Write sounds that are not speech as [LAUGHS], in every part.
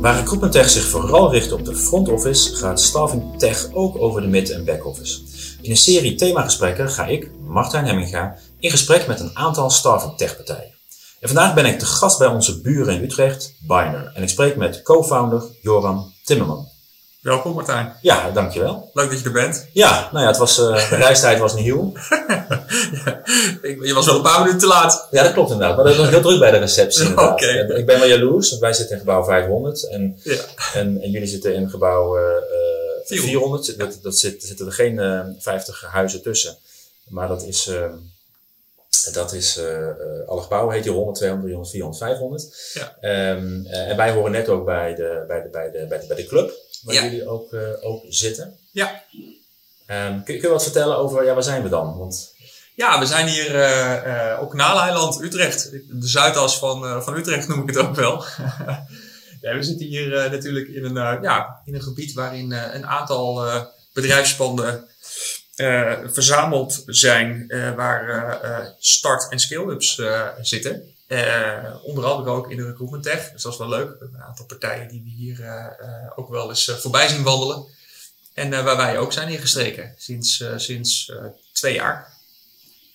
Waar Recruitment Tech zich vooral richt op de front office, gaat Staffing Tech ook over de mid- en back office. In een serie themagesprekken ga ik, Martijn Hemminga, in gesprek met een aantal Staffing Tech partijen. En vandaag ben ik te gast bij onze buren in Utrecht, Biner, en ik spreek met co-founder Joram Timmerman. Welkom Martijn. Ja, dankjewel. Leuk dat je er bent. Ja, nou ja, het was, uh, de reistijd was nieuw. [LAUGHS] ja, je was wel een paar minuten te laat. Ja, dat klopt inderdaad. Maar dat was heel druk bij de receptie. [LAUGHS] Okay. Ik ben wel jaloers. Wij zitten in gebouw 500 en, ja. en, en, jullie zitten in gebouw uh, 400. 400. Dat, dat zit, zitten er geen uh, 50 huizen tussen. Maar dat is... Dat is, uh, alle gebouwen heet je 100, 200, 300, 400, 500. Ja. Um, en wij horen net ook bij de, bij de, bij de, bij de, bij de club, waar ja. jullie ook, uh, ook zitten. Ja. Um, kun, kun, je wat vertellen over, ja, waar zijn we dan? Want... Ja, we zijn hier uh, op Kanaaleiland, Utrecht. De Zuidas van, van Utrecht noem ik het ook wel. [LAUGHS] ja, we zitten hier natuurlijk in een, ja, in een gebied waarin een aantal bedrijfspanden verzameld zijn waar start- en scale-ups zitten. Onder andere ook in de recruitment tech. Dus dat is wel leuk. We hebben een aantal partijen die we hier ook wel eens voorbij zien wandelen. En waar wij ook zijn ingestreken sinds, sinds twee jaar.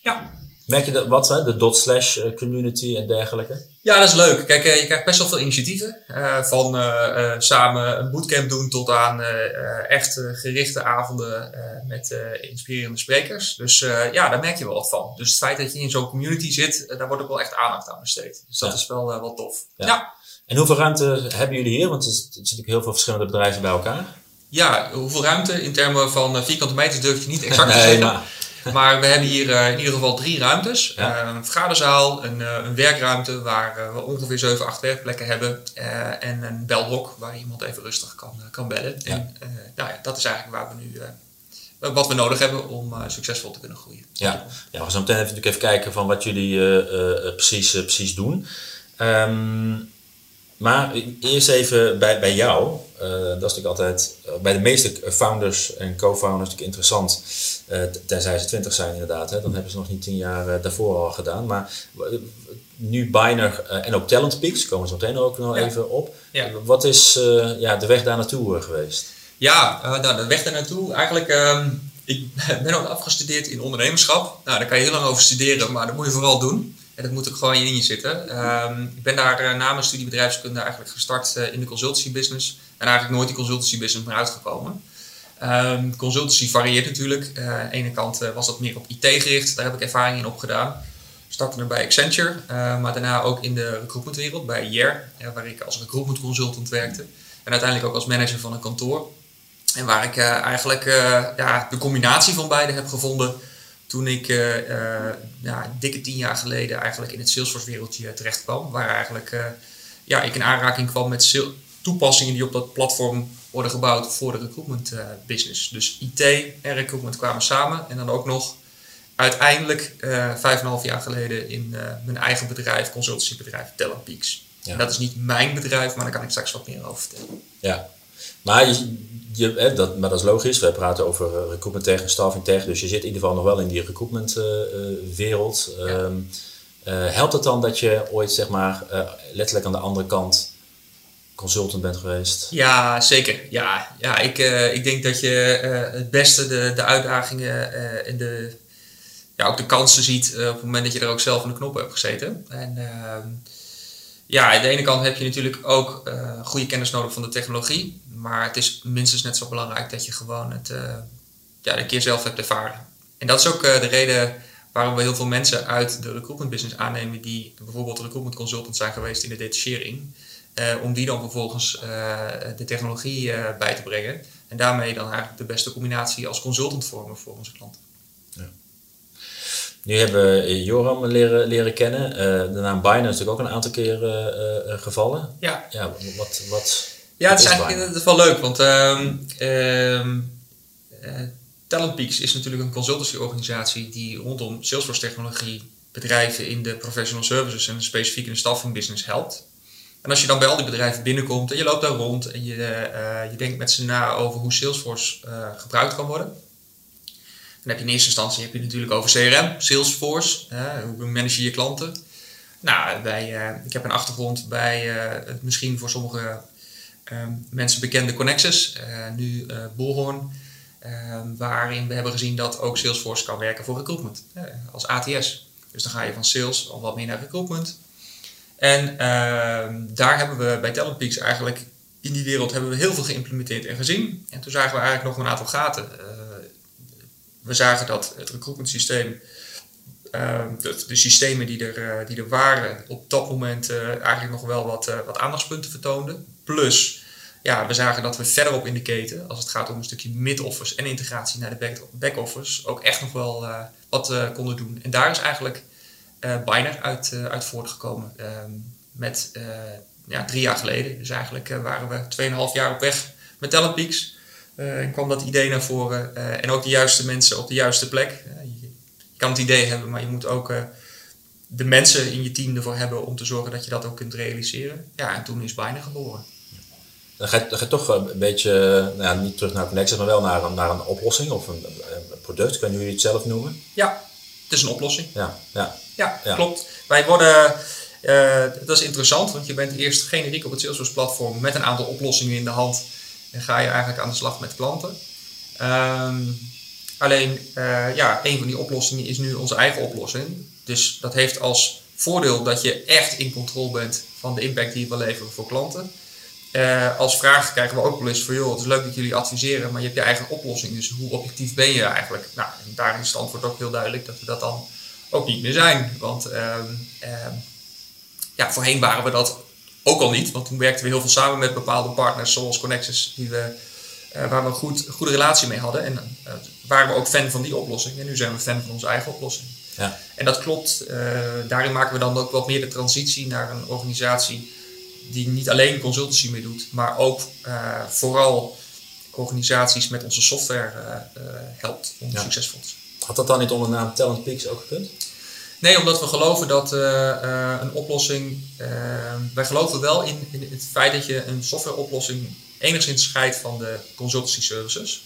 Ja. Merk je dat wat, hè? de dot slash community en dergelijke? Ja, dat is leuk. Kijk, je krijgt best wel veel initiatieven. Uh, van uh, uh, samen een bootcamp doen tot aan echt gerichte avonden met inspirerende sprekers. Dus ja, daar merk je wel wat van. Dus het feit dat je in zo'n community zit, daar wordt ook wel echt aandacht aan besteed. Dus dat Ja. is wel, wel tof. Ja. Ja. En hoeveel ruimte hebben jullie hier? Want er zitten natuurlijk heel veel verschillende bedrijven bij elkaar. Ja, hoeveel ruimte in termen van eh, vierkante meters durf je niet exact te [LAUGHS] nee, zeggen. maar Maar we hebben hier eh, in ieder geval drie ruimtes. Ja. Eh, een vergaderzaal, een, eh, een werkruimte waar we ongeveer 7, 8 werkplekken hebben. en een belhok waar iemand even rustig kan, kan bellen. Ja. En nou ja, dat is eigenlijk waar we nu, wat we nodig hebben om succesvol te kunnen groeien. Ja, ja we gaan zo meteen even, natuurlijk even kijken van wat jullie precies, precies doen. Ehm, maar eerst even bij, bij jou. Eh, dat is natuurlijk altijd eh, bij de meeste founders en co-founders natuurlijk interessant. t- tenzij ze twintig zijn inderdaad. Hè, dan hebben ze nog niet tien jaar daarvoor al gedaan. Maar nu Biner en ook Talent Peaks, komen zo meteen ook nog Ja. even op. Ja. Wat is ja, de weg daar naartoe geweest? Ja, nou, de weg daar naartoe. Eigenlijk, ehm, ik [LAUGHS] ben ook afgestudeerd in ondernemerschap. Nou, daar kan je heel lang over studeren, maar dat moet je vooral doen. Dat moet ook gewoon in je zitten. Ehm, ik ben daar eh, na mijn studie bedrijfskunde eigenlijk gestart eh, in de consultancy business. En eigenlijk nooit die consultancy business meer uitgekomen. Ehm, consultancy varieert natuurlijk. Eh, aan de ene kant was dat meer op IT gericht. Daar heb ik ervaring in opgedaan. Startte er bij Accenture, maar daarna ook in de recruitmentwereld bij eh, waar ik als recruitment consultant werkte. En uiteindelijk ook als manager van een kantoor. En waar ik eigenlijk ja, de combinatie van beide heb gevonden toen ik eh, eh, ja, dikke tien jaar geleden eigenlijk in het Salesforce-wereldje terecht kwam. Waar eigenlijk eh, ja, ik in aanraking kwam met toepassingen die op dat platform worden gebouwd voor de recruitment business. Dus IT en recruitment kwamen samen. En dan ook nog uiteindelijk vijf en een half jaar geleden in mijn eigen bedrijf, consultancybedrijf Talent Peaks. Ja. Dat is niet mijn bedrijf, maar daar kan ik straks wat meer over vertellen. Ja, maar, je, je, hè, dat, maar dat is logisch. We praten over eh, recruitment tech en staffing tech. Dus je zit in ieder geval nog wel in die recruitment eh, eh, wereld. Ja. Ehm, eh, helpt het dan dat je ooit zeg maar letterlijk aan de andere kant consultant bent geweest? Ja, zeker. Ja, ja ik, ik denk dat je het beste de, de uitdagingen en de, ja, ook de kansen ziet op het moment dat je er ook zelf aan de knop hebt gezeten. En ehm, ja, aan de ene kant heb je natuurlijk ook eh, goede kennis nodig van de technologie. Maar het is minstens net zo belangrijk dat je gewoon het eh, ja, een keer zelf hebt ervaren. En dat is ook eh, de reden waarom we heel veel mensen uit de recruitment business aannemen die bijvoorbeeld recruitment consultant zijn geweest in de detachering. Om die dan vervolgens de technologie bij te brengen. En daarmee dan eigenlijk de beste combinatie als consultant vormen voor onze klanten. Nu hebben we Joram leren, leren kennen. Eh, de naam is natuurlijk ook een aantal keer eh, eh, gevallen. Ja, Ja, wat, wat, ja het is eigenlijk wel leuk, want ehm ehm eh, Talent Peaks is natuurlijk een consultancyorganisatie die rondom Salesforce technologie bedrijven in de professional services en specifiek in de staffing business helpt. En als je dan bij al die bedrijven binnenkomt en je loopt daar rond en je, eh, je denkt met ze na over hoe Salesforce eh, gebruikt kan worden, Dan heb je in eerste instantie heb je natuurlijk over CRM, Salesforce, hoe manage je je klanten. Nou, bij, eh, ik heb een achtergrond bij eh, het misschien voor sommige ehm, mensen bekende Connexus, eh, nu uh, waarin we hebben gezien dat ook Salesforce kan werken voor recruitment, als ATS. Dus dan ga je van sales al wat meer naar recruitment. En ehm, daar hebben we bij Talentpeaks eigenlijk in die wereld hebben we heel veel geïmplementeerd en gezien. En toen zagen we eigenlijk nog een aantal gaten. We zagen dat het recruitment systeem Ehm, de, de, systemen die er, eh, die er waren op dat moment uh, eigenlijk nog wel wat, uh, wat aandachtspunten vertoonden. Plus, ja, we zagen dat we verderop in de keten, als het gaat om een stukje mid-office en integratie naar de back-office, ook echt nog wel wat konden doen. En daar is eigenlijk Biner uit, uit voortgekomen. Ehm, met ja, drie jaar geleden. Dus eigenlijk waren we 2,5 jaar op weg met Talentpeaks. En kwam dat idee naar voren. en ook de juiste mensen op de juiste plek kan het idee hebben, maar je moet ook de mensen in je team ervoor hebben om te zorgen dat je dat ook kunt realiseren. Ja, en toen is bijna geboren. Dan ga, je, dan ga je toch een beetje, nou ja, niet terug naar Connexus, maar wel naar, naar een oplossing of een, een product. Kan jullie het zelf noemen? Ja, het is een oplossing. Ja, ja. ja, klopt. Wij worden, uh, dat is interessant, want je bent eerst generiek op het Salesforce platform met een aantal oplossingen in de hand. En ga je eigenlijk aan de slag met klanten. Um, Alleen, uh, ja, een van die oplossingen is nu onze eigen oplossing. Dus dat heeft als voordeel dat je echt in controle bent van de impact die je wil leveren voor klanten. Uh, als vraag krijgen we ook wel eens van, joh, het is leuk dat jullie adviseren, maar je hebt je eigen oplossing. Dus hoe objectief ben je eigenlijk? Nou, en daarin is het antwoord ook heel duidelijk dat we dat dan ook niet meer zijn. Want uh, ja, voorheen waren we dat ook al niet, want toen werkten we heel veel samen met bepaalde partners zoals Connexus, die we uh, waar we een goed, goede relatie mee hadden. En uh, waren we ook fan van die oplossing. En nu zijn we fan van onze eigen oplossing. Ja. En dat klopt. Uh, daarin maken we dan ook wat meer de transitie naar een organisatie die niet alleen consultancy meer doet, maar ook vooral organisaties met onze software helpt om ja. succesvol te zijn. Had dat dan niet onder de naam Talent Peaks ook gekund? Nee, omdat we geloven dat een oplossing. wij geloven wel in, in, het feit dat je een softwareoplossing enigszins scheidt van de consultancy services.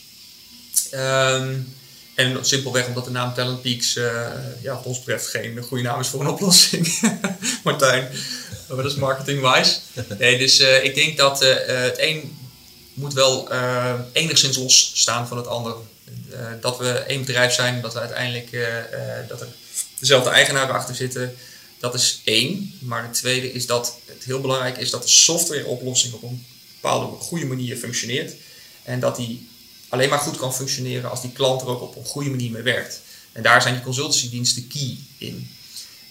Um, en simpelweg omdat de naam Talent Peaks, ja, wat ons betreft, geen goede naam is voor een oplossing. [LAUGHS] Martijn, dat is marketing-wise. Nee, dus ik denk dat het een moet wel enigszins los staan van het ander. dat we één bedrijf zijn, dat we uiteindelijk dat dezelfde eigenaren achter zitten, dat is één. Maar het tweede is dat het heel belangrijk is dat de softwareoplossing op een bepaalde goede manier functioneert. En dat die alleen maar goed kan functioneren als die klant er ook op een goede manier mee werkt. En daar zijn die consultancydiensten key in.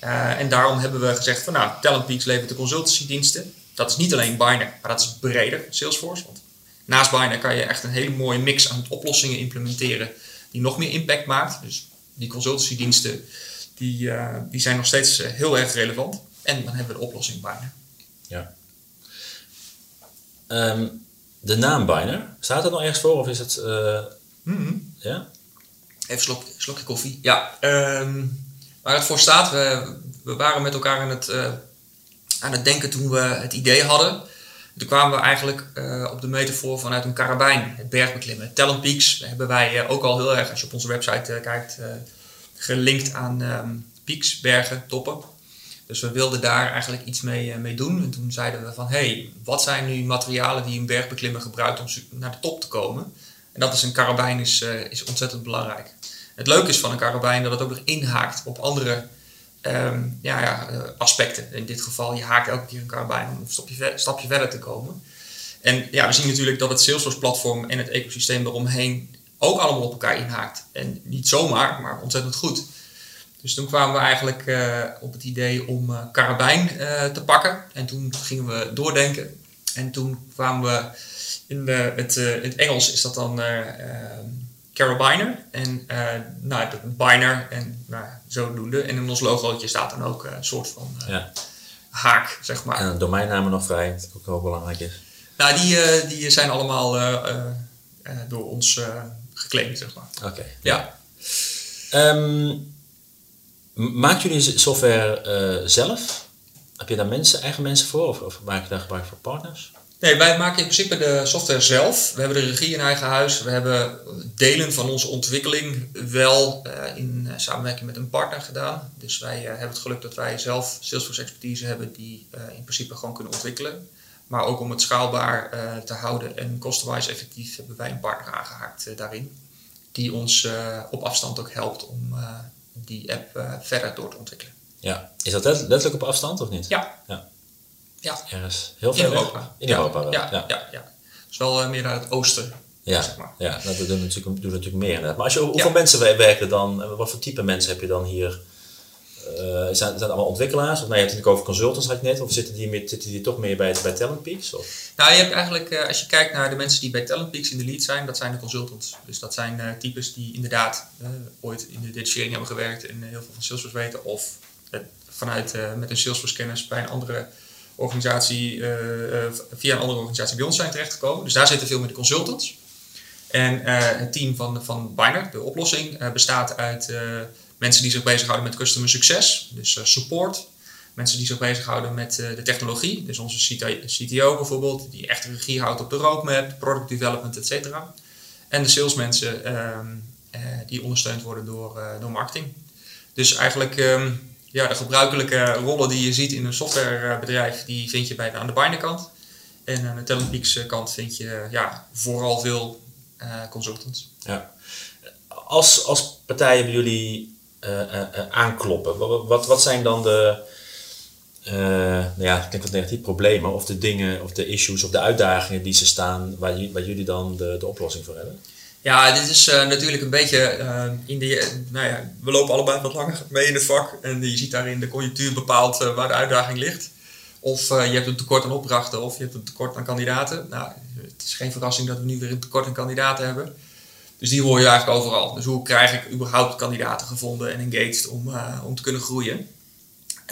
Uh, en daarom hebben we gezegd van nou, Talentpeaks levert de consultancydiensten. Dat is niet alleen Biner, maar dat is breder, Salesforce. Want naast Biner kan je echt een hele mooie mix aan oplossingen implementeren die nog meer impact maakt. Dus die consultancydiensten die, uh, die zijn nog steeds uh, heel erg relevant. En dan hebben we de oplossing Biner. Ja. Um, de naam Biner, staat dat nog ergens voor of is het... Uh, mm -hmm. Ja? Even slok, slokje koffie. Ja, um, waar het voor staat, we, we waren met elkaar aan het, uh, aan het denken toen we het idee hadden. Toen kwamen we eigenlijk uh, op de metafoor vanuit een karabijn, het bergbeklimmen. Talent Peaks hebben wij ook al heel erg, als je op onze website kijkt, gelinkt aan um, peaks, bergen, toppen. Dus we wilden daar eigenlijk iets mee, eh, mee doen. En toen zeiden we van, hé, hey, wat zijn nu materialen die een bergbeklimmer gebruikt om naar de top te komen? En dat is een karabijn is, uh, is ontzettend belangrijk. Het leuke is van een karabijn dat het ook nog inhaakt op andere um, ja, ja, uh, aspecten. In dit geval, je haakt elke keer een karabijn om een stapje, stapje verder te komen. En ja, we zien natuurlijk dat het Salesforce-platform en het ecosysteem eromheen ook allemaal op elkaar inhaakt. En niet zomaar, maar ontzettend goed. Dus toen kwamen we eigenlijk uh, op het idee om uh, Carabijn uh, te pakken. En toen gingen we doordenken. En toen kwamen we in, de, het, in het Engels is dat dan Carabiner. En nou, Biner en nou, zodoende. En in ons logootje staat dan ook een soort van ja. haak, zeg maar. En domeinnamen nog vrij, wat ook wel belangrijk is. Nou, die, die zijn allemaal door ons geclaimd, zeg maar. Oké. Ja. Um, Maakt jullie software uh, zelf? Heb je daar mensen, eigen mensen voor of, of maak je daar gebruik van partners? Nee, wij maken in principe de software zelf. We hebben de regie in eigen huis. We hebben delen van onze ontwikkeling wel uh, in uh, samenwerking met een partner gedaan. Dus wij uh, hebben het geluk dat wij zelf Salesforce expertise hebben die in principe gewoon kunnen ontwikkelen. Maar ook om het schaalbaar te houden en customized effectief hebben wij een partner aangehaakt daarin. Die ons op afstand ook helpt om die app verder door te ontwikkelen. Ja, is dat letterlijk op afstand of niet? Ja. ja. Ja. Ergens heel veel in Europa. In Europa wel. Ja, ja. ja, ja. Dus wel uh, meer naar het oosten. Ja, zeg maar. ja dat doen natuurlijk, doen natuurlijk meer. Maar als je, hoeveel mensen werken dan? Wat voor type mensen heb je dan hier? Uh, zijn, zijn allemaal ontwikkelaars? Of nou, je hebt het natuurlijk over consultants, had ik net. Of zitten die, met, zitten die toch meer bij, bij? Of? Nou, je hebt eigenlijk, uh, als je kijkt naar de mensen die bij Talent Peaks in de lead zijn, dat zijn de consultants. Dus dat zijn uh, types die inderdaad ooit in de detachering hebben gewerkt en heel veel van Salesforce weten. Of vanuit met een Salesforce kennis bij een andere organisatie, via een andere organisatie bij ons zijn terechtgekomen. Dus daar zitten veel meer de consultants. En het team van, van Biner, de oplossing, bestaat uit mensen die zich bezighouden met customer succes, dus support. Mensen die zich bezighouden met de technologie, dus onze CTO bijvoorbeeld, die echt regie houdt op de roadmap, product development, et cetera. En de salesmensen ehm, die ondersteund worden door, door marketing. Dus eigenlijk ehm, ja, de gebruikelijke rollen die je ziet in een softwarebedrijf, die vind je bij aan de Binder kant. En aan de Talentpeaks kant vind je ja, vooral veel consultants. Ja. Als, als partijen bij jullie aankloppen, wat, wat zijn dan de, nou ja, ik denk wat negatief, problemen of de dingen of de issues of de uitdagingen die ze staan waar, waar jullie dan de, de oplossing voor hebben? Ja, dit is natuurlijk een beetje in de. Nou ja, we lopen allebei wat langer mee in het vak. En je ziet daarin de conjunctuur bepaalt uh, waar de uitdaging ligt. Of je hebt een tekort aan opdrachten of je hebt een tekort aan kandidaten. Nou, het is geen verrassing dat we nu weer een tekort aan kandidaten hebben. Dus die hoor je eigenlijk overal. Dus hoe krijg ik überhaupt kandidaten gevonden en engaged om, om te kunnen groeien?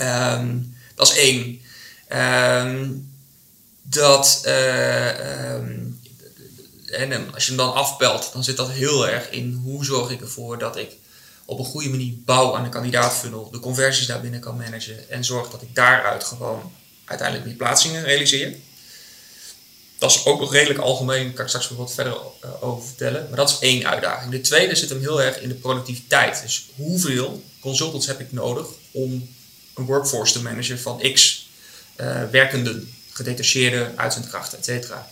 Um, dat is één. Um, dat. Um, en als je hem dan afpelt, dan zit dat heel erg in hoe zorg ik ervoor dat ik op een goede manier bouw aan de kandidaatfunnel, de conversies daarbinnen kan managen en zorg dat ik daaruit gewoon uiteindelijk die plaatsingen realiseer. Dat is ook nog redelijk algemeen, daar kan ik straks nog wat verder eh, over vertellen. Maar dat is één uitdaging. De tweede zit hem heel erg in de productiviteit. Dus hoeveel consultants heb ik nodig om een workforce te managen van x uh, werkenden, gedetacheerde uitzendkrachten, et cetera.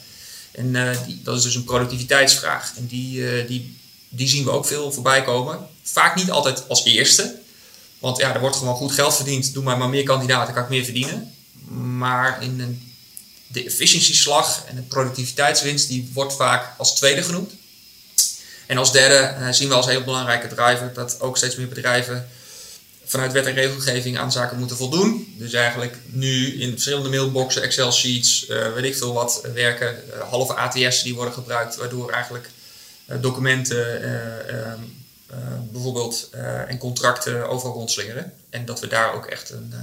En uh, die, dat is dus een productiviteitsvraag. En die, die, die zien we ook veel voorbij komen. Vaak niet altijd als eerste. Want ja, er wordt gewoon goed geld verdiend. Doe maar maar meer kandidaten, kan ik meer verdienen. Maar in een, de efficiëntieslag en de productiviteitswinst, die wordt vaak als tweede genoemd. En als derde uh, zien we als heel belangrijke driver dat ook steeds meer bedrijven vanuit wet en regelgeving aan zaken moeten voldoen. Dus eigenlijk nu in verschillende mailboxen, Excel sheets, uh, weet ik veel wat werken. Uh, halve ATS die worden gebruikt, waardoor eigenlijk documenten ehm, bijvoorbeeld en contracten overal rondslingeren. En dat we daar ook echt een,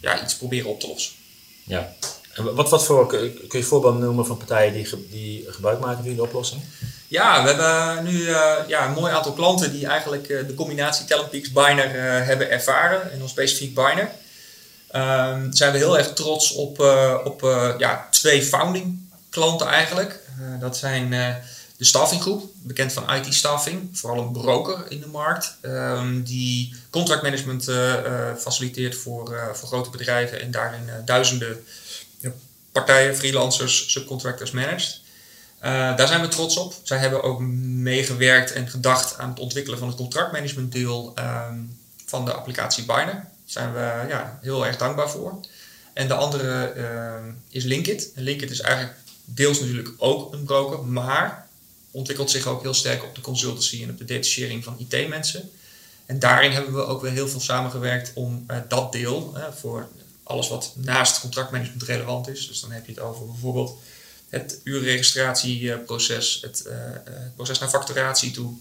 ja, iets proberen op te lossen. Ja. Wat, wat voor, kun je voorbeelden noemen van partijen die, die gebruik maken van jullie oplossing? Ja, we hebben nu uh, ja, een mooi aantal klanten die eigenlijk uh, de combinatie Talentpeaks Biner uh, hebben ervaren. En dan specifiek Biner. Um, zijn we heel erg trots op, op ja, twee founding klanten eigenlijk. dat zijn de staffinggroep, bekend van IT staffing. Vooral een broker in de markt. Um, die contractmanagement faciliteert voor, voor grote bedrijven. En daarin duizenden partijen, freelancers, subcontractors managed. Uh, daar zijn we trots op. Zij hebben ook meegewerkt en gedacht aan het ontwikkelen van het contractmanagementdeel um, van de applicatie Biner. Daar zijn we ja, heel erg dankbaar voor. En de andere uh, is Linkit. En Linkit is eigenlijk deels natuurlijk ook een broker, maar ontwikkelt zich ook heel sterk op de consultancy en op de detachering van IT-mensen. En daarin hebben we ook weer heel veel samengewerkt om uh, dat deel, voor alles wat naast contractmanagement relevant is. Dus dan heb je het over bijvoorbeeld het uurregistratieproces, het, uh, het proces naar facturatie toe,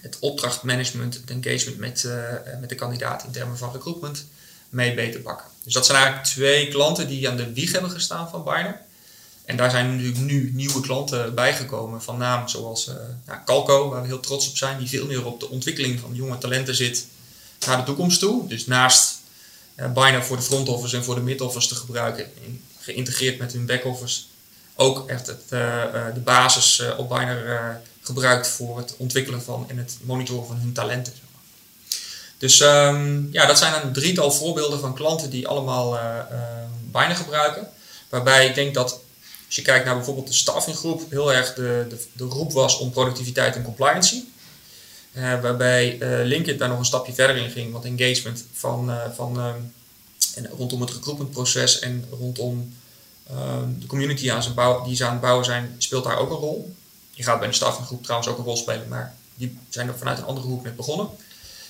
het opdrachtmanagement, het engagement met, uh, met de kandidaat in termen van recruitment mee beter pakken. Dus dat zijn eigenlijk twee klanten die aan de wieg hebben gestaan van Biner. En daar zijn natuurlijk nu nieuwe klanten bijgekomen van naam zoals nou, Calco, waar we heel trots op zijn, die veel meer op de ontwikkeling van jonge talenten zit naar de toekomst toe. Dus naast uh, Biner voor de front office en voor de mid office te gebruiken, geïntegreerd met hun back office, ook echt het, de basis op Biner gebruikt voor het ontwikkelen van en het monitoren van hun talenten. Dus um, ja, dat zijn een drietal voorbeelden van klanten die allemaal Biner gebruiken. Waarbij ik denk dat als je kijkt naar bijvoorbeeld de staffinggroep, heel erg de, de, de roep was om productiviteit en compliancy. Uh, waarbij uh, LinkedIn daar nog een stapje verder in ging, want engagement van, uh, van um, en rondom het recruitmentproces en rondom um, de community aan zijn bouw, die ze aan het bouwen zijn, speelt daar ook een rol. Je gaat bij de staffinggroep trouwens ook een rol spelen, maar die zijn er vanuit een andere hoek met begonnen.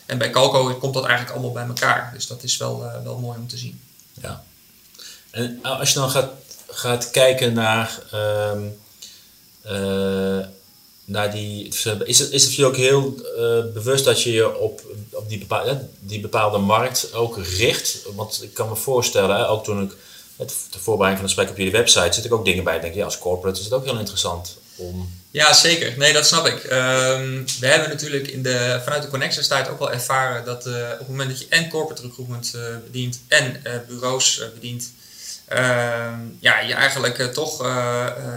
En bij Calco komt dat eigenlijk allemaal bij elkaar. Dus dat is wel, wel mooi om te zien. Ja. En als je dan gaat, gaat kijken naar, uh, naar die. Is het, is het je ook heel uh, bewust dat je je op, op die, bepaalde, die bepaalde markt ook richt? Want ik kan me voorstellen, ook toen ik. Het, de voorbereiding van het gesprek op jullie website zit ik ook dingen bij. Denk, ja, als corporate is het ook heel interessant om ja, zeker. Nee, dat snap ik. Um, we hebben natuurlijk in de, vanuit de Connections tijd ook wel ervaren dat uh, op het moment dat je en corporate recruitment bedient en bureaus bedient, ehm, ja, je eigenlijk toch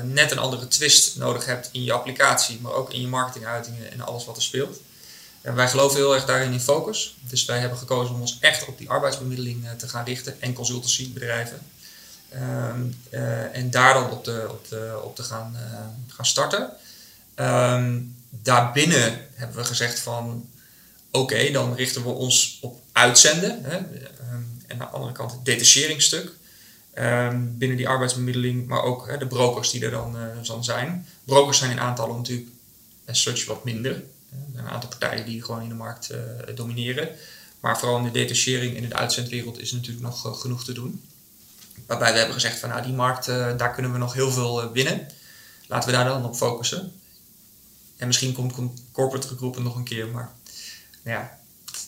net een andere twist nodig hebt in je applicatie, maar ook in je marketinguitingen en alles wat er speelt. En wij geloven heel erg daarin in focus. Dus wij hebben gekozen om ons echt op die arbeidsbemiddeling te gaan richten en consultancybedrijven. Um, en daar dan op te, op op te gaan, gaan starten. Um, daarbinnen hebben we gezegd van oké, dan richten we ons op uitzenden. Hè, en aan de andere kant het detacheringstuk. Um, binnen die arbeidsbemiddeling, maar ook de brokers die er dan, dan zijn. Brokers zijn in aantallen natuurlijk as such wat minder. Er zijn een aantal partijen die gewoon in de markt domineren. Maar vooral in de detachering en in de uitzendwereld is natuurlijk nog genoeg te doen. Waarbij we hebben gezegd van nou die markt, daar kunnen we nog heel veel winnen. Laten we daar dan op focussen. En misschien komt, corporate recruitment nog een keer, maar nou ja,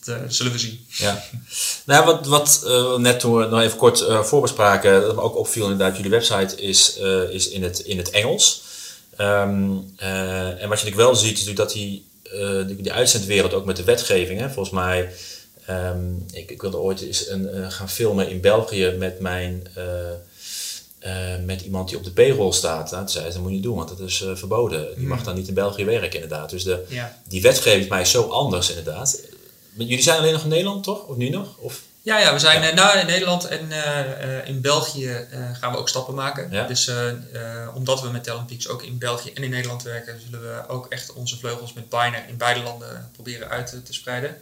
uh, zullen we zien. Ja. Nou, wat, wat uh, net toen we nog even kort uh, voorbespraken, dat me ook opviel inderdaad, jullie website is, is in, het, in het Engels. Um, en wat je natuurlijk wel ziet, is dat die, die, die, uitzendwereld ook met de wetgeving, hè, volgens mij, um, ik, ik wilde ooit eens een, gaan filmen in België met mijn uh, met iemand die op de payroll staat. Nou, zei ze, dat moet je niet doen, want dat is uh, verboden. Die mag dan niet in België werken, inderdaad. Dus de, ja. die wetgeving is mij zo anders, inderdaad. Jullie zijn alleen nog in Nederland, toch? Of nu nog? Of? Ja, ja, we zijn ja. nou in Nederland en uh, in België gaan we ook stappen maken. Ja. Dus omdat we met Talent ook in België en in Nederland werken, zullen we ook echt onze vleugels met Biner in beide landen proberen uit te spreiden.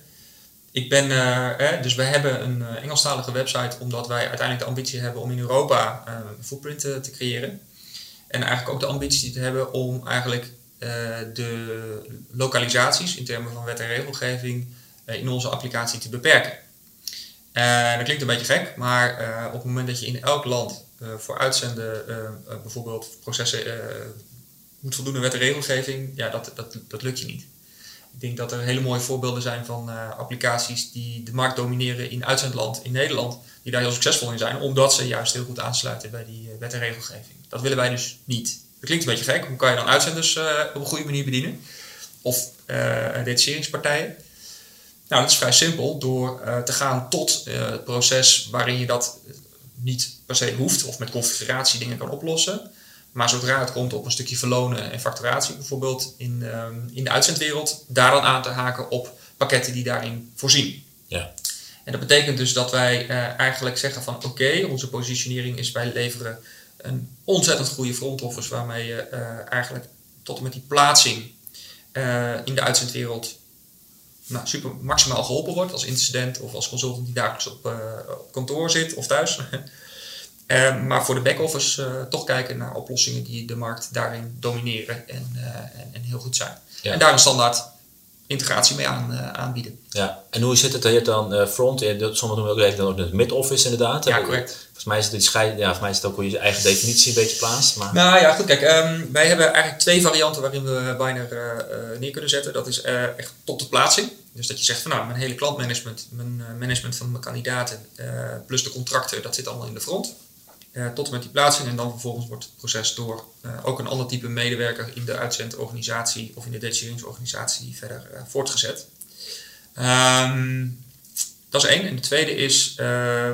Ik ben, uh, dus we hebben een uh, Engelstalige website omdat wij uiteindelijk de ambitie hebben om in Europa uh, een footprint te, te, creëren. En eigenlijk ook de ambitie te hebben om eigenlijk de lokalisaties in termen van wet en regelgeving in onze applicatie te beperken. dat klinkt een beetje gek, maar op het moment dat je in elk land voor uitzenden bijvoorbeeld processen moet voldoen aan wet en regelgeving, ja, dat, dat, dat lukt je niet. Ik denk dat er hele mooie voorbeelden zijn van applicaties die de markt domineren in uitzendland, in Nederland, die daar heel succesvol in zijn, omdat ze juist heel goed aansluiten bij die wet en regelgeving. Dat willen wij dus niet. Dat klinkt een beetje gek. Hoe kan je dan uitzenders op een goede manier bedienen? Of detacheringspartijen? Nou, dat is vrij simpel. Door te gaan tot het proces waarin je dat niet per se hoeft of met configuratie dingen kan oplossen. Maar zodra het komt op een stukje verlonen en facturatie, bijvoorbeeld in, um, in de uitzendwereld, daar dan aan te haken op pakketten die daarin voorzien. Ja. En dat betekent dus dat wij uh, eigenlijk zeggen van oké, onze positionering is wij leveren een ontzettend goede front office waarmee je eigenlijk tot en met die plaatsing in de uitzendwereld nou, super maximaal geholpen wordt als incident of als consultant die dagelijks op, op kantoor zit of thuis. Uh, [LAUGHS] maar voor de back-office uh, toch kijken naar oplossingen die de markt daarin domineren en, uh, en, en, heel goed zijn. Ja. En daar een standaard integratie mee aan, aanbieden. Ja, en hoe zit het? Je hebt dan front, sommigen noemen ook even dan ook het mid-office inderdaad. Ja, correct. Volgens mij is het, die scheid, ja, volgens mij is het ook hoe je eigen definitie een beetje plaatst. Maar... Nou ja, goed, kijk, um, wij hebben eigenlijk twee varianten waarin we Biner neer kunnen zetten. Dat is echt tot de plaatsing. Dus dat je zegt van nou, mijn hele klantmanagement, mijn management van mijn kandidaten, plus de contracten, dat zit allemaal in de front. Uh, tot en met die plaatsing. En dan vervolgens wordt het proces door uh, ook een ander type medewerker in de uitzendorganisatie of in de detacheringsorganisatie verder uh, voortgezet. Um, dat is één. En de tweede is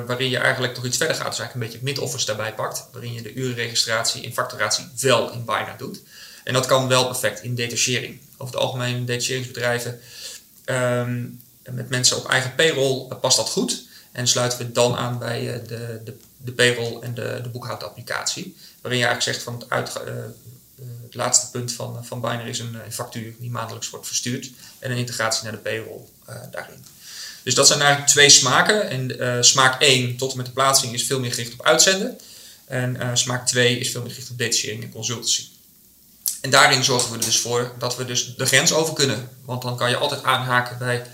waarin je eigenlijk nog iets verder gaat. Dus eigenlijk een beetje mid-office daarbij pakt. Waarin je de urenregistratie en facturatie wel in Binary doet. En dat kan wel perfect in detachering. Over het algemeen detacheringsbedrijven um, met mensen op eigen payroll past dat goed. En sluiten we dan aan bij de, de, de payroll en de, de boekhoudapplicatie. Waarin je eigenlijk zegt van het, uit, het laatste punt van, van Binary is een, een factuur die maandelijks wordt verstuurd. En een integratie naar de payroll daarin. Dus dat zijn eigenlijk twee smaken. En smaak 1 tot en met de plaatsing is veel meer gericht op uitzenden. En smaak 2 is veel meer gericht op detachering en consultancy. En daarin zorgen we er dus voor dat we dus de grens over kunnen. Want dan kan je altijd aanhaken bij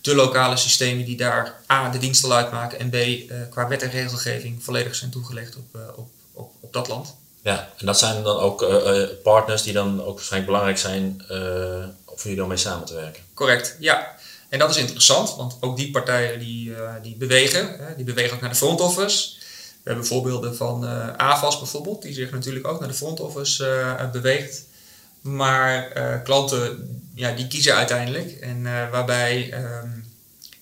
de lokale systemen die daar A, de dienst al uitmaken. En B, uh, qua wet en regelgeving volledig zijn toegelegd op, op, op, op dat land. Ja, en dat zijn dan ook partners die dan ook waarschijnlijk belangrijk zijn om voor jullie dan mee samen te werken. Correct, ja. En dat is interessant, want ook die partijen die, uh, die bewegen, hè, die bewegen ook naar de front office. We hebben voorbeelden van AVAS bijvoorbeeld, die zich natuurlijk ook naar de front office beweegt. Maar klanten, ja, die kiezen uiteindelijk. En waarbij um,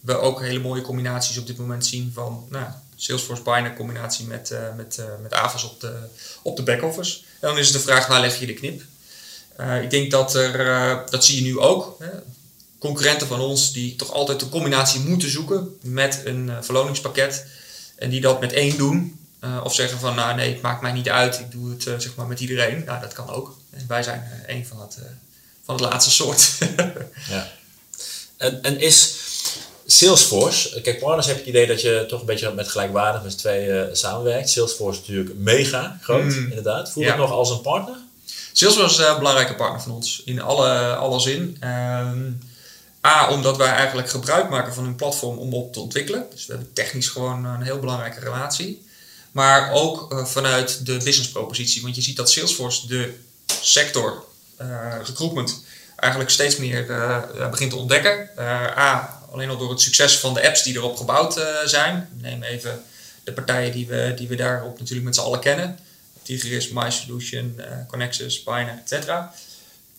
we ook hele mooie combinaties op dit moment zien van nou, Salesforce Binary combinatie met, met, met AVAS op de, op de back-office. En dan is het de vraag, waar leg je de knip? ik denk dat er, dat zie je nu ook. Hè concurrenten van ons die toch altijd de combinatie moeten zoeken met een uh, verloningspakket. En die dat met één doen. Uh, of zeggen van nou nee, het maakt mij niet uit, ik doe het uh, zeg maar met iedereen. Nou, dat kan ook. En wij zijn een van het, van het laatste soort. [LAUGHS] ja. En, en is Salesforce, kijk, partners heb je het idee dat je toch een beetje met gelijkwaardig met z'n tweeën samenwerkt. Salesforce is natuurlijk mega groot, mm. inderdaad. Voel je het nog als een partner? Salesforce is een belangrijke partner van ons, in alle, alle zin. Ehm, A, omdat wij eigenlijk gebruik maken van hun platform om op te ontwikkelen. Dus we hebben technisch gewoon een heel belangrijke relatie. Maar ook uh, vanuit de business propositie. Want je ziet dat Salesforce de sector uh, recruitment eigenlijk steeds meer uh, begint te ontdekken. A, alleen al door het succes van de apps die erop gebouwd zijn. Neem even de partijen die we, die we daarop natuurlijk met z'n allen kennen. Tigris, MySolution, Connexus, Binary, etc.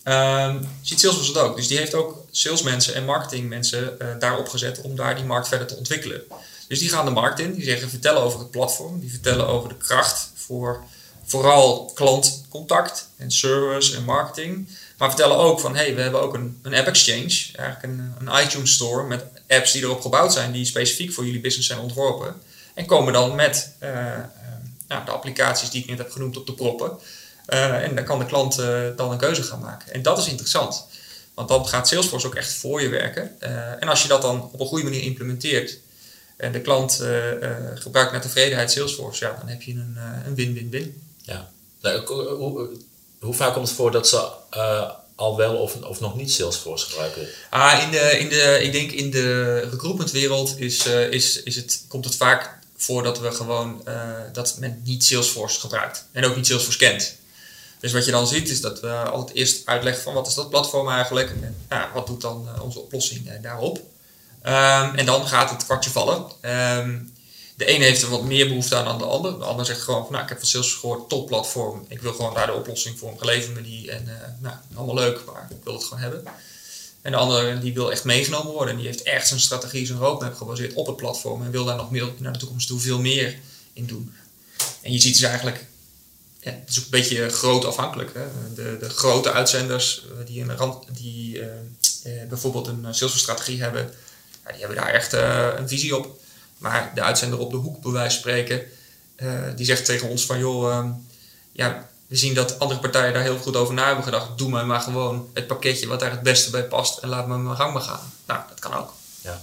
Um, ziet Salesforce dat ook. Dus die heeft ook salesmensen en marketingmensen uh, daarop gezet om daar die markt verder te ontwikkelen. Dus die gaan de markt in, die zeggen vertellen over het platform, die vertellen over de kracht voor vooral klantcontact en service en marketing. Maar vertellen ook van hey, we hebben ook een, een app exchange, eigenlijk een, een iTunes store met apps die erop gebouwd zijn, die specifiek voor jullie business zijn ontworpen. En komen dan met uh, uh, nou, de applicaties die ik net heb genoemd op de proppen. Uh, en dan kan de klant dan een keuze gaan maken. En dat is interessant. Want dan gaat Salesforce ook echt voor je werken. En als je dat dan op een goede manier implementeert en de klant gebruikt met tevredenheid Salesforce, ja, dan heb je een win-win-win. Ja. Nou, hoe, vaak komt het voor dat ze al wel of, of nog niet Salesforce gebruiken? Ah, in de, in de, ik denk in de recruitmentwereld is, is, is het, komt het vaak voor dat we gewoon dat men niet Salesforce gebruikt en ook niet Salesforce kent. Dus wat je dan ziet is dat we altijd eerst uitleggen van wat is dat platform eigenlijk en ja, wat doet dan onze oplossing daarop. Um, en dan gaat het kwartje vallen. Um, de ene heeft er wat meer behoefte aan dan de ander. De ander zegt gewoon van nou, ik heb van Salesforce gehoord, top platform. Ik wil gewoon daar de oplossing voor, geleverd me die en uh, nou, allemaal leuk, maar ik wil het gewoon hebben. En de andere die wil echt meegenomen worden. En die heeft echt zijn strategie, zijn roadmap gebaseerd op het platform. En wil daar nog meer naar de toekomst toe veel meer in doen. En je ziet dus eigenlijk ja, het is ook een beetje groot afhankelijk. Hè? De, de grote uitzenders eh, die, een rand, die bijvoorbeeld een Salesforce-strategie hebben, ja, die hebben daar echt een visie op. Maar de uitzender op de hoek, bij wijze van spreken, die zegt tegen ons van joh, ehm, ja, we zien dat andere partijen daar heel goed over na hebben gedacht. Doe mij maar gewoon het pakketje wat daar het beste bij past en laat me mijn gang maar gaan. Nou, dat kan ook. Ja.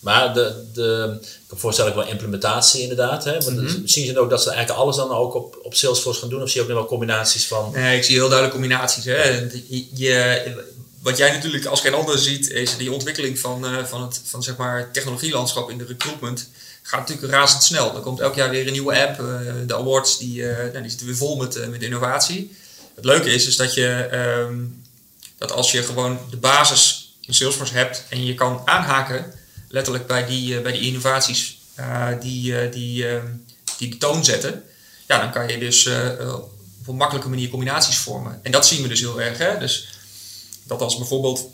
Maar de, de, ik kan voorstellen wel implementatie inderdaad. Hè? Want mm-hmm. Zien ze ook dat ze eigenlijk alles dan ook op, op Salesforce gaan doen? Of zie je ook nog wel combinaties van? Nee, ik zie heel duidelijk combinaties. Hè? Je, wat jij natuurlijk als geen ander ziet, is die ontwikkeling van, uh, van het van, zeg maar, technologielandschap in de recruitment. Gaat natuurlijk razendsnel. Er komt elk jaar weer een nieuwe app. Uh, de awards die, uh, nou, die zitten weer vol met, met innovatie. Het leuke is, is dat, je, um, dat als je gewoon de basis in Salesforce hebt en je kan aanhaken letterlijk bij die, eh, bij die innovaties die, die, die de toon zetten, ja, dan kan je dus op een makkelijke manier combinaties vormen. En dat zien we dus heel erg. Hè? Dus dat als bijvoorbeeld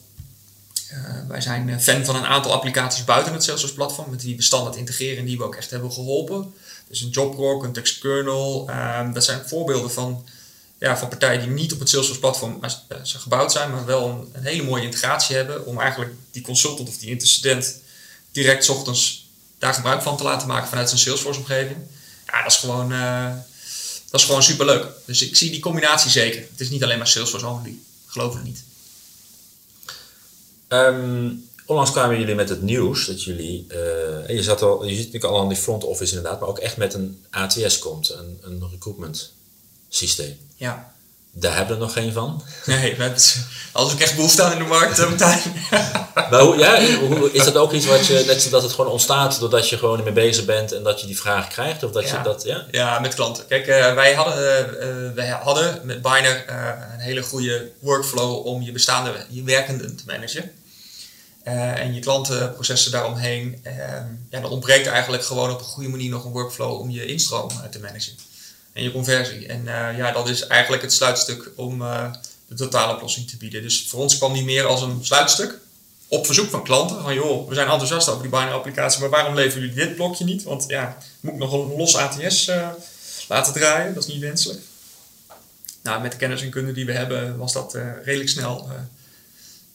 wij zijn fan van een aantal applicaties buiten het Salesforce platform, met wie we standaard integreren en die we ook echt hebben geholpen. Dus een JobRock, een TextKernel, ehm, dat zijn voorbeelden van, ja, van partijen die niet op het Salesforce platform gebouwd zijn, maar wel een, hele mooie integratie hebben om eigenlijk die consultant of die intercedent direct ochtends daar gebruik van te laten maken vanuit zijn Salesforce omgeving. Ja, dat is gewoon, dat is gewoon superleuk. Dus ik zie die combinatie zeker. Het is niet alleen maar Salesforce only. Geloof ik niet. Um, onlangs kwamen jullie met het nieuws dat jullie, uh, je, zat al, je ziet natuurlijk al aan die front office inderdaad, maar ook echt met een ATS komt, een, een recruitment systeem. Ja. Daar hebben we nog geen van. Nee, met, als ik echt behoefte aan in de markt, Martijn. [LAUGHS] maar hoe, ja, is dat ook iets wat je, net dat het gewoon ontstaat doordat je gewoon ermee bezig bent en dat je die vraag krijgt? Of dat ja. je dat, ja? ja, met klanten. Kijk, uh, wij, hadden, uh, wij hadden met Biner een hele goede workflow om je bestaande, je werkenden te managen. En je klantenprocessen daaromheen. ja, dan ontbreekt eigenlijk gewoon op een goede manier nog een workflow om je instroom te managen en je conversie. En uh, ja, dat is eigenlijk het sluitstuk om uh, de totale oplossing te bieden. Dus voor ons kwam die meer als een sluitstuk op verzoek van klanten. Van joh, we zijn enthousiast over die binary applicatie, maar waarom leveren jullie dit blokje niet? Want ja, moet ik nog een los ATS uh, laten draaien? Dat is niet wenselijk. Nou, met de kennis en kunde die we hebben, was dat redelijk snel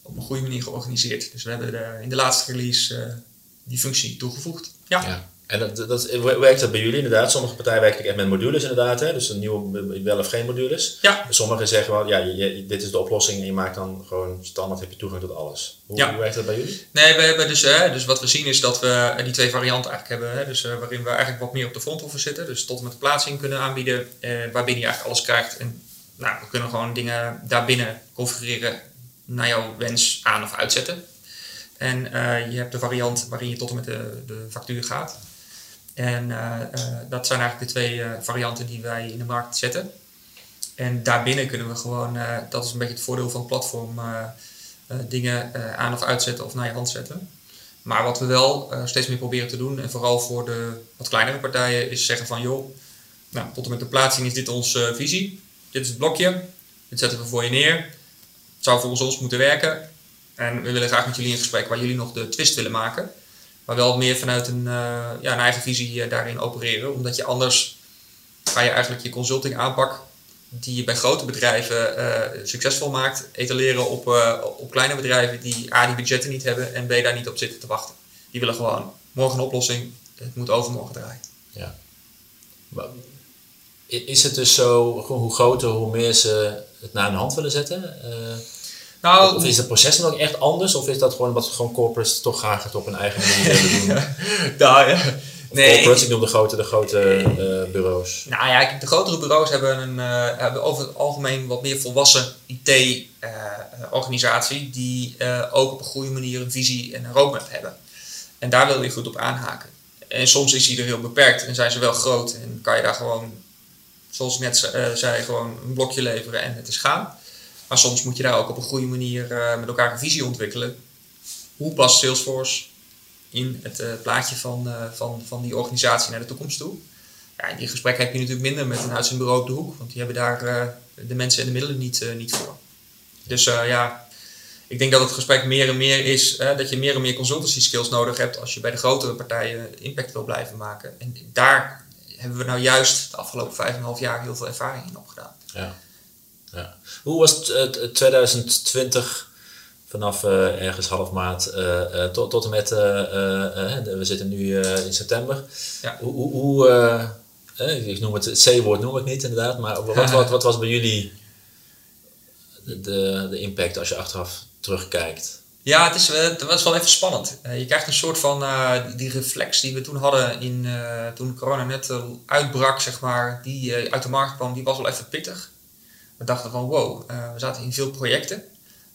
op een goede manier georganiseerd. Dus we hebben de, in de laatste release die functie toegevoegd. ja. ja. En dat, dat, werkt dat bij jullie inderdaad? Sommige partijen werken echt met modules inderdaad, hè? dus een nieuwe wel of geen modules. Ja. Sommigen zeggen wel, ja, je, dit is de oplossing en je maakt dan gewoon standaard, heb je toegang tot alles. Hoe, ja. hoe werkt dat bij jullie? Nee, we hebben dus, hè, dus wat we zien is dat we die twee varianten eigenlijk hebben. Hè, dus, uh, waarin we eigenlijk wat meer op de front office zitten, dus tot en met de plaatsing kunnen aanbieden, eh, waarbinnen je eigenlijk alles krijgt. En nou, we kunnen gewoon dingen daarbinnen configureren naar jouw wens aan of uitzetten. En uh, je hebt de variant waarin je tot en met de, de factuur gaat. En uh, uh, dat zijn eigenlijk de twee varianten die wij in de markt zetten. En daarbinnen kunnen we gewoon, dat is een beetje het voordeel van het platform, dingen aan of uitzetten of naar je hand zetten. Maar wat we wel steeds meer proberen te doen, en vooral voor de wat kleinere partijen, is zeggen van joh, nou, tot en met de plaatsing is dit onze visie. Dit is het blokje, dit zetten we voor je neer. Zou volgens ons moeten werken. En we willen graag met jullie in gesprek waar jullie nog de twist willen maken maar wel meer vanuit een, uh, ja, een eigen visie uh, daarin opereren. Omdat je anders ga je eigenlijk je consulting aanpak die je bij grote bedrijven uh, succesvol maakt, etaleren op, op kleine bedrijven die A, die budgetten niet hebben en B, daar niet op zitten te wachten. Die willen gewoon morgen een oplossing, het moet overmorgen draaien. Ja. Is het dus zo, hoe groter, hoe meer ze het naar hun hand willen zetten? Nou, of is het proces dan ook echt anders? Of is dat gewoon wat gewoon corporates toch graag het op een eigen manier willen [LAUGHS] doen? nou, ja. Nee, corporates, ik noem de grote, de grote uh, bureaus. Nou ja, de grotere bureaus hebben, een, uh, hebben over het algemeen wat meer volwassen IT-organisatie uh, die ook op een goede manier een visie en een roadmap hebben. En daar wil je goed op aanhaken. En soms is die er heel beperkt en zijn ze wel groot en kan je daar gewoon, zoals ik net zei, gewoon een blokje leveren en het is gaan. Maar soms moet je daar ook op een goede manier uh, met elkaar een visie ontwikkelen. Hoe past Salesforce in het uh, plaatje van, van, van die organisatie naar de toekomst toe? Ja, die gesprekken heb je natuurlijk minder met een uitzendbureau op de hoek, want die hebben daar de mensen en de middelen niet, niet voor. Dus ja, ik denk dat het gesprek meer en meer is dat je meer en meer consultancy skills nodig hebt als je bij de grotere partijen impact wil blijven maken. En daar hebben we nou juist de afgelopen vijf en een half jaar heel veel ervaring in opgedaan. Ja. Ja. Hoe was het 2020 vanaf uh, ergens half maart uh, uh, tot, tot en met, we zitten nu in september. Ja. Hoe, hoe, hoe ik noem het, het C-woord noem ik niet inderdaad, maar wat, wat, wat was bij jullie de, de impact als je achteraf terugkijkt? Ja, het, is, het was wel even spannend. je krijgt een soort van die reflex die we toen hadden in, toen corona net uitbrak, zeg maar, die uit de markt kwam, die was wel even pittig we dachten van wow, we zaten in veel projecten.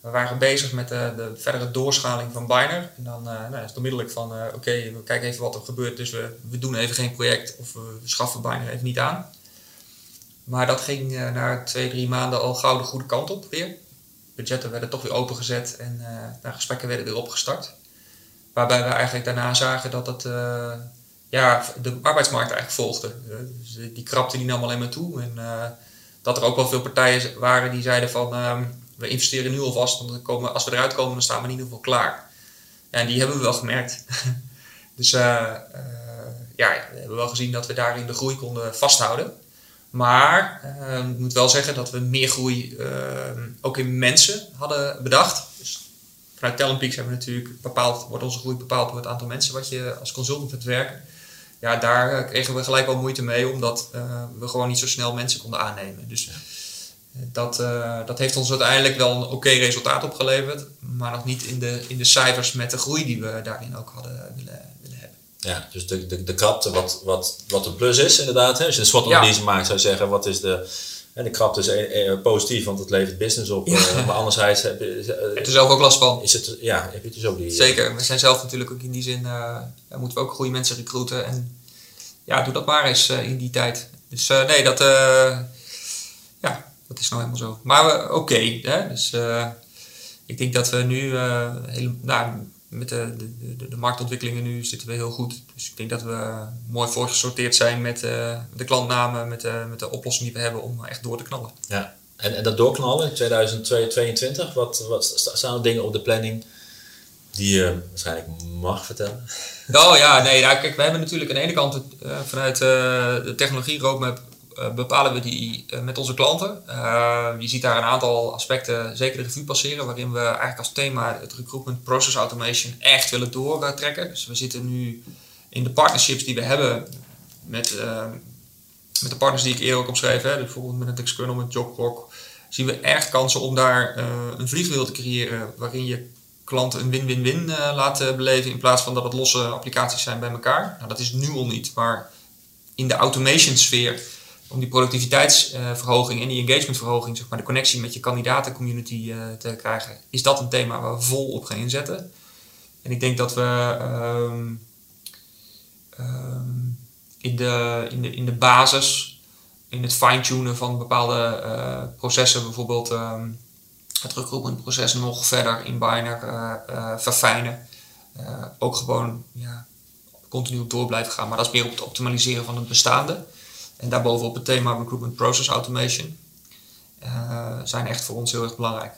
We waren bezig met de, de verdere doorschaling van Biner. En dan nou, is het onmiddellijk van oké, we kijken even wat er gebeurt. Dus we, we doen even geen project of we schaffen Biner even niet aan. Maar dat ging na twee, drie maanden al gauw de goede kant op weer. Budgetten werden toch weer opengezet en nou, gesprekken werden weer opgestart. Waarbij we eigenlijk daarna zagen dat het, ja, de arbeidsmarkt eigenlijk volgde. dus die krapte niet allemaal alleen maar toe. En dat er ook wel veel partijen waren die zeiden van... Um, we investeren nu alvast, want komen, als we eruit komen, dan staan we in ieder geval klaar. En die hebben we wel gemerkt. [LAUGHS] dus ja, we hebben wel gezien dat we daarin de groei konden vasthouden. Maar ik moet wel zeggen dat we meer groei ook in mensen hadden bedacht. Dus vanuit Talentpeaks hebben we natuurlijk bepaald, wordt onze groei bepaald door het aantal mensen wat je als consultant hebt werken. Ja, daar eh, kregen we gelijk wel moeite mee, omdat uh, we gewoon niet zo snel mensen konden aannemen. Dus eh, dat, dat heeft ons uiteindelijk wel een oké resultaat opgeleverd, maar nog niet in de, in de cijfers met de groei die we daarin ook hadden willen, willen hebben. Ja, dus de, de, de krapte, wat, wat, wat een plus is inderdaad. Hè? Als je een SWOT-analyse ja. maakt, zou je zeggen, wat is de en de krapte is eh, eh, positief, want het levert business op. Ja. Uh, maar anderzijds heb je... Uh, heb je zelf ook last van. Is het, ja, heb je dus ook die... Zeker. We zijn zelf natuurlijk ook in die zin... moeten we ook goede mensen recruiten. En ja, doe dat maar eens in die tijd. Dus nee, dat... ja, dat is nou helemaal zo. Maar oké. Okay, dus ik denk dat we nu... hele, nou, met de, de, de, marktontwikkelingen nu zitten we heel goed. Dus ik denk dat we mooi voorgesorteerd zijn met uh, de klantnamen, met, uh, met de oplossing die we hebben om echt door te knallen. Ja, en, en dat doorknallen in 2022, wat, wat staan er dingen op de planning die je waarschijnlijk mag vertellen? Oh ja, nee, nou, kijk, we hebben natuurlijk aan de ene kant uh, vanuit de technologie roadmap eh, bepalen we die eh, met onze klanten. Eh, je ziet daar een aantal aspecten zeker de revue passeren, waarin we eigenlijk als thema het recruitment process automation echt willen doortrekken. Dus we zitten nu in de partnerships die we hebben met, met de partners die ik eerder ook omschreef, hè, dus bijvoorbeeld met het External, met JobClock, zien we echt kansen om daar een vliegwiel te creëren waarin je klanten een win-win-win laten beleven in plaats van dat het losse applicaties zijn bij elkaar. Nou, dat is nu al niet, maar in de automation sfeer om die productiviteitsverhoging en die engagementverhoging, zeg maar, de connectie met je kandidatencommunity uh, te krijgen, is dat een thema waar we vol op gaan inzetten. En ik denk dat we um, um, in, de, in, de, in de basis, in het fine-tunen van bepaalde uh, processen, bijvoorbeeld um, het recruitmentproces nog verder in Biner uh, verfijnen. ook gewoon ja, continu door blijven gaan, maar dat is meer op het optimaliseren van het bestaande. En daarbovenop het thema Recruitment Process Automation uh, zijn echt voor ons heel erg belangrijk.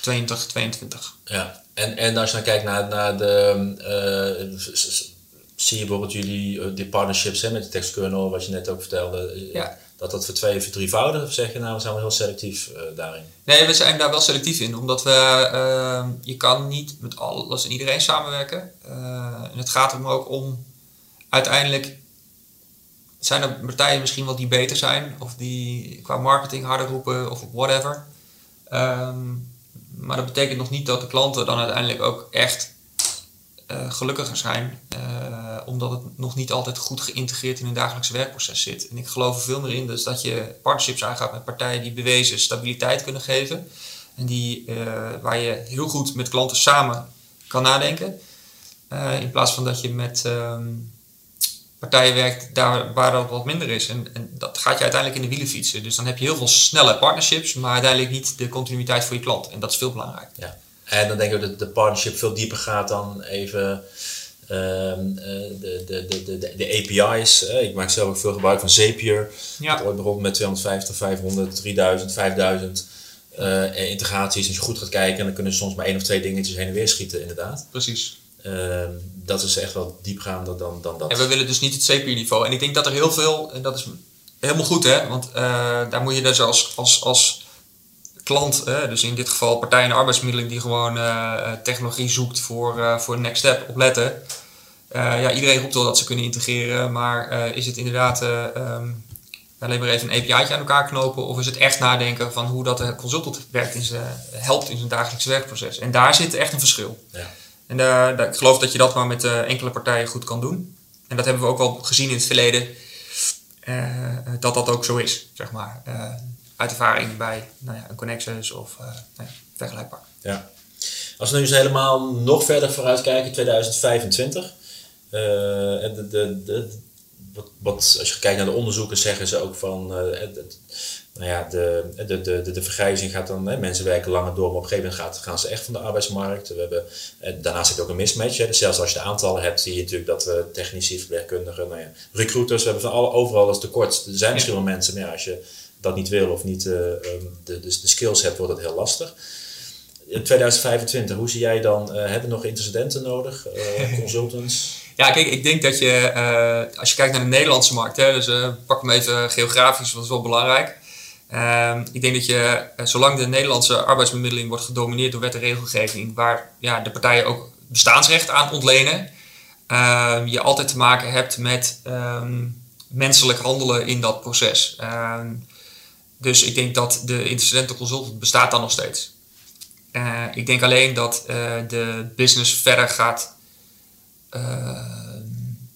2022. Ja, en, en als je dan kijkt naar, naar de. Uh, zie je bijvoorbeeld jullie uh, die partnerships hè, met de TextKernel, wat je net ook vertelde. Ja. Dat dat voor twee, voor drievoudig, of zeg je nou, we zijn wel heel selectief daarin? Nee, we zijn daar wel selectief in, omdat we, je kan niet met alles en iedereen samenwerken. en het gaat er ook om uiteindelijk zijn er partijen misschien wel die beter zijn of die qua marketing harder roepen of whatever. Ehm, maar dat betekent nog niet dat de klanten dan uiteindelijk ook echt uh, gelukkiger zijn, uh, omdat het nog niet altijd goed geïntegreerd in hun dagelijkse werkproces zit. En ik geloof er veel meer in dus dat je partnerships aangaat met partijen die bewezen stabiliteit kunnen geven en die, uh, waar je heel goed met klanten samen kan nadenken. in plaats van dat je met um, partijen werkt daar waar dat wat minder is. En, en, dat gaat je uiteindelijk in de wielen fietsen. Dus dan heb je heel veel snelle partnerships, maar uiteindelijk niet de continuïteit voor je klant. En dat is veel belangrijker. Ja. En dan denk ik dat de partnership veel dieper gaat dan even um, de, de, de, de, de API's. ik maak zelf ook veel gebruik van Zapier. Ja. Dat ooit begon met 250, 500, 3000, 5000 uh, integraties. Als je goed gaat kijken, dan kunnen ze soms maar één of twee dingetjes heen en weer schieten, inderdaad. Precies. Ehm, dat is echt wel diepgaander dan, dan dat. En we willen dus niet het CPU-niveau. En ik denk dat er heel veel, en dat is helemaal goed hè, want uh, daar moet je dus als, als, als klant, hè, dus in dit geval partijen en arbeidsmiddelen die gewoon uh, technologie zoekt voor, uh, voor next step, op letten. ja, iedereen roept wel dat ze kunnen integreren, maar is het inderdaad um, alleen maar even een API'tje aan elkaar knopen of is het echt nadenken van hoe dat de consultant werkt in zijn, helpt in zijn dagelijks werkproces? En daar zit echt een verschil. Ja. En ik geloof dat je dat maar met uh, enkele partijen goed kan doen. En dat hebben we ook wel gezien in het verleden, uh, dat dat ook zo is, zeg maar. Uh, uit ervaring bij nou ja, een Connexus of nou vergelijkbaar. Ja. Als we nu eens helemaal nog verder vooruit kijken, 2025. en de, de, de, wat, wat, als je kijkt naar de onderzoeken, zeggen ze ook van nou ja, de, de, de, de, vergrijzing gaat dan, hè, mensen werken langer door, maar op een gegeven moment gaat, gaan ze echt van de arbeidsmarkt. We hebben, eh, daarnaast heb je ook een mismatch. Hè. Dus zelfs als je de aantallen hebt, zie je natuurlijk dat we technici, verpleegkundigen, nou ja, recruiters, we hebben van alle, overal als tekort. Er zijn misschien wel mensen, maar ja, als je dat niet wil of niet uh, de, de, de, skills hebt, wordt dat heel lastig. In 2025, hoe zie jij dan, uh, hebben we nog intercedenten nodig, [LAUGHS] consultants? Ja, kijk, ik denk dat je, als je kijkt naar de Nederlandse markt, hè, dus pak hem even geografisch, dat is wel belangrijk. Ehm, ik denk dat je, zolang de Nederlandse arbeidsbemiddeling wordt gedomineerd door wet en regelgeving, waar ja, de partijen ook bestaansrecht aan ontlenen, uh, je altijd te maken hebt met um, menselijk handelen in dat proces. Ehm, dus ik denk dat de incidenten consultant bestaat dan nog steeds. Uh, ik denk alleen dat uh, de business verder gaat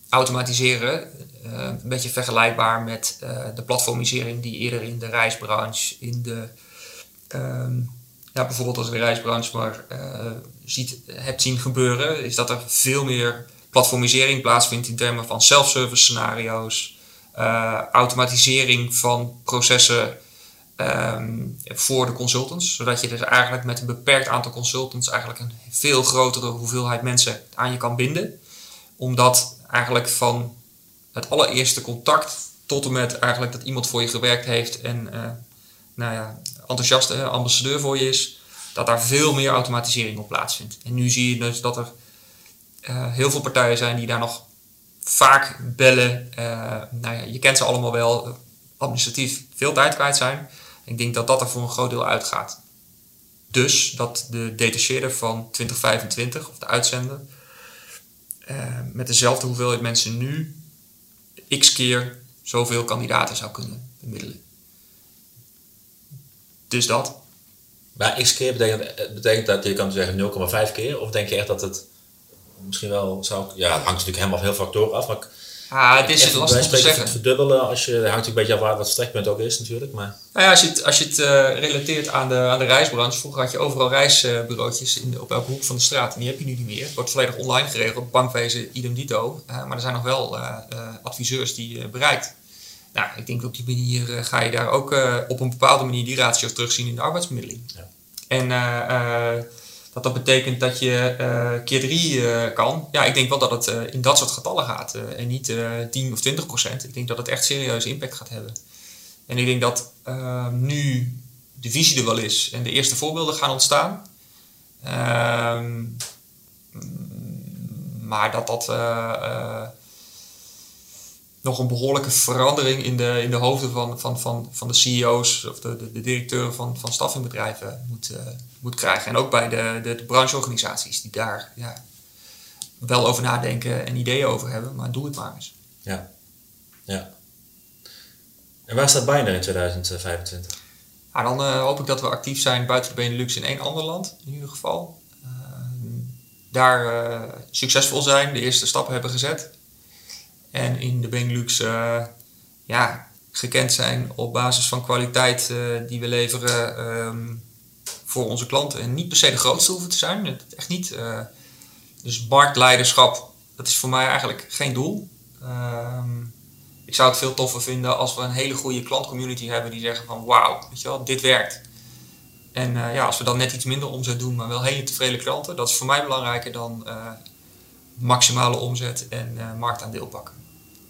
automatiseren. een beetje vergelijkbaar met de platformisering die eerder in de reisbranche, in de ja, bijvoorbeeld als de reisbranche maar ziet, hebt zien gebeuren, is dat er veel meer platformisering plaatsvindt in termen van self-service scenario's, automatisering van processen um, voor de consultants, zodat je dus eigenlijk met een beperkt aantal consultants eigenlijk een veel grotere hoeveelheid mensen aan je kan binden, omdat eigenlijk van het allereerste contact tot en met eigenlijk dat iemand voor je gewerkt heeft en uh, nou ja, enthousiaste ambassadeur voor je is, dat daar veel meer automatisering op plaatsvindt. En nu zie je dus dat er uh, heel veel partijen zijn die daar nog vaak bellen. Nou ja, je kent ze allemaal wel, administratief veel tijd kwijt zijn. Ik denk dat dat er voor een groot deel uitgaat. Dus dat de detacheerder van 2025, of de uitzender, uh, met dezelfde hoeveelheid mensen nu x keer zoveel kandidaten zou kunnen bemiddelen. Dus dat. Maar x keer betekent, betekent dat je kan zeggen 0,5 keer? Of denk je echt dat het misschien wel zou... Ja, het hangt natuurlijk helemaal van heel veel factoren af. Maar ah, het is lastig te zeggen. Het verdubbelen, als je, het hangt een beetje af wat het strekpunt ook is natuurlijk. Maar. Nou ja, als je het, als je het uh, relateert aan de, aan de reisbranche. Vroeger had je overal reisbureautjes in op elke hoek van de straat. En die heb je nu niet meer. Het wordt volledig online geregeld. Bankwezen, idem dito. Uh, maar er zijn nog wel uh, adviseurs die je bereikt. Nou, ik denk op die manier ga je daar ook op een bepaalde manier die ratio terugzien in de arbeidsbemiddeling. Ja. En dat dat betekent dat je uh, keer drie uh, kan. Ja, ik denk wel dat het uh, in dat soort getallen gaat. en niet 10 of 20 procent. Ik denk dat het echt serieuze impact gaat hebben. En ik denk dat nu de visie er wel is en de eerste voorbeelden gaan ontstaan. Ehm, maar dat dat nog een behoorlijke verandering in de, in de hoofden van, van, van, van de CEO's of de, de, de directeuren van, van staffingbedrijven moet, uh, moet krijgen. En ook bij de, de, de brancheorganisaties die daar ja, wel over nadenken en ideeën over hebben, maar doe het maar eens. Ja, ja. En waar staat Bijna in 2025? Nou, dan uh, hoop ik dat we actief zijn buiten de Benelux in één ander land, in ieder geval. Uh, daar uh, succesvol zijn, de eerste stappen hebben gezet. En in de Benelux uh, ja, gekend zijn op basis van kwaliteit uh, die we leveren um, voor onze klanten. En niet per se de grootste hoeven te zijn, het, echt niet. Uh, dus marktleiderschap, dat is voor mij eigenlijk geen doel. Um, ik zou het veel toffer vinden als we een hele goede klantcommunity hebben die zeggen van wauw, weet je wel, dit werkt. En ja, als we dan net iets minder omzet doen, maar wel hele tevreden klanten, dat is voor mij belangrijker dan maximale omzet en marktaandeel pakken.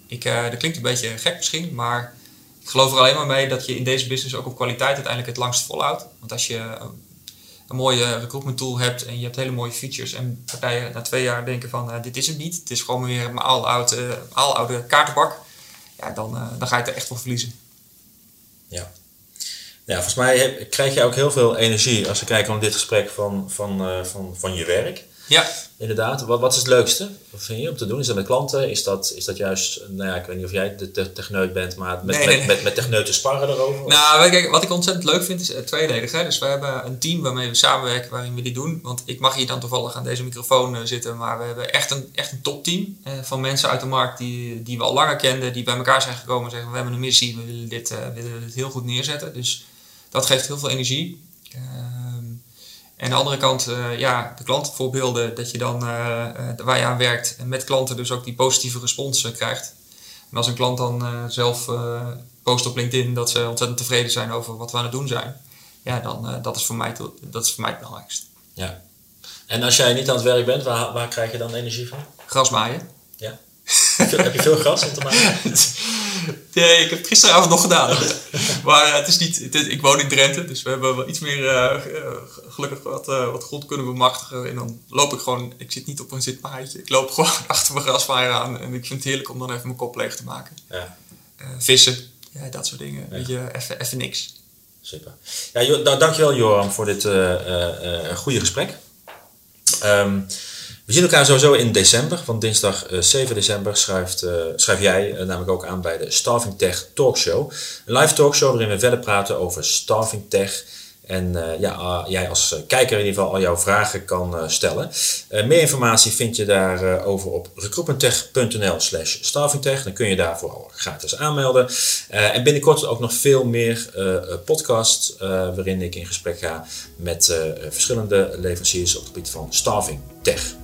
Ik, uh, dat klinkt een beetje gek misschien, maar ik geloof er alleen maar mee dat je in deze business ook op kwaliteit uiteindelijk het langst volhoudt. Want als je een, mooie recruitment tool hebt en je hebt hele mooie features en partijen na twee jaar denken van uh, dit is het niet, het is gewoon weer een oude, oude kaartenbak, ja, dan, uh, dan ga je het er echt voor verliezen. Ja. Ja, volgens mij krijg je ook heel veel energie als we kijken naar dit gesprek van, van, van, van je werk. Ja. Inderdaad. Wat, wat is het leukste vind je om te doen? Is dat met klanten? Is dat, is dat juist, nou ja, ik weet niet of jij de techneut bent, maar met, nee, met, met, met techneuten sparren erover? Nou, kijk, wat ik ontzettend leuk vind is uh, tweeledig. Hè? Dus we hebben een team waarmee we samenwerken, waarin we dit doen. Want ik mag hier dan toevallig aan deze microfoon uh, zitten, maar we hebben echt een, echt een topteam uh, van mensen uit de markt die, die we al langer kenden, die bij elkaar zijn gekomen en zeggen: We hebben een missie, we willen dit, willen dit heel goed neerzetten. Dus dat geeft heel veel energie. En aan de andere kant, uh, ja, de klantvoorbeelden, dat je dan uh, waar je aan werkt en met klanten dus ook die positieve respons krijgt. En als een klant dan zelf post op LinkedIn dat ze ontzettend tevreden zijn over wat we aan het doen zijn, ja, dan dat is voor mij, dat is voor mij het belangrijkste. Ja. En als jij niet aan het werk bent, waar, waar krijg je dan energie van? Grasmaaien. Ja. heb je veel gras om te [LAUGHS] maken? [LAUGHS] nee, ik heb het gisteravond nog gedaan. maar uh, het is niet, het is, ik woon in Drenthe, dus we hebben wel iets meer uh, gelukkig wat, wat grond kunnen bemachtigen. En dan loop ik gewoon, ik zit niet op een zitpaadje. Ik loop [LAUGHS] gewoon achter mijn grasmaaier aan en ik vind het heerlijk om dan even mijn kop leeg te maken. Ja. vissen, ja, dat soort dingen. Weet je, even, even niks. Super. Ja, jo dankjewel Joram voor dit goede gesprek. Um, we zien elkaar sowieso in december, want dinsdag 7 eh, december schrijft, uh, schrijf jij uh, namelijk ook aan bij de Starving Tech Talkshow. Een live talkshow waarin we verder praten over Starving Tech. En ja, jij als kijker in ieder geval al jouw vragen kan stellen. meer informatie vind je daarover op recruitmenttech.nl slash starvingtech. Dan kun je daarvoor al gratis aanmelden. en binnenkort ook nog veel meer podcasts waarin ik in gesprek ga met verschillende leveranciers op het gebied van Starving Tech.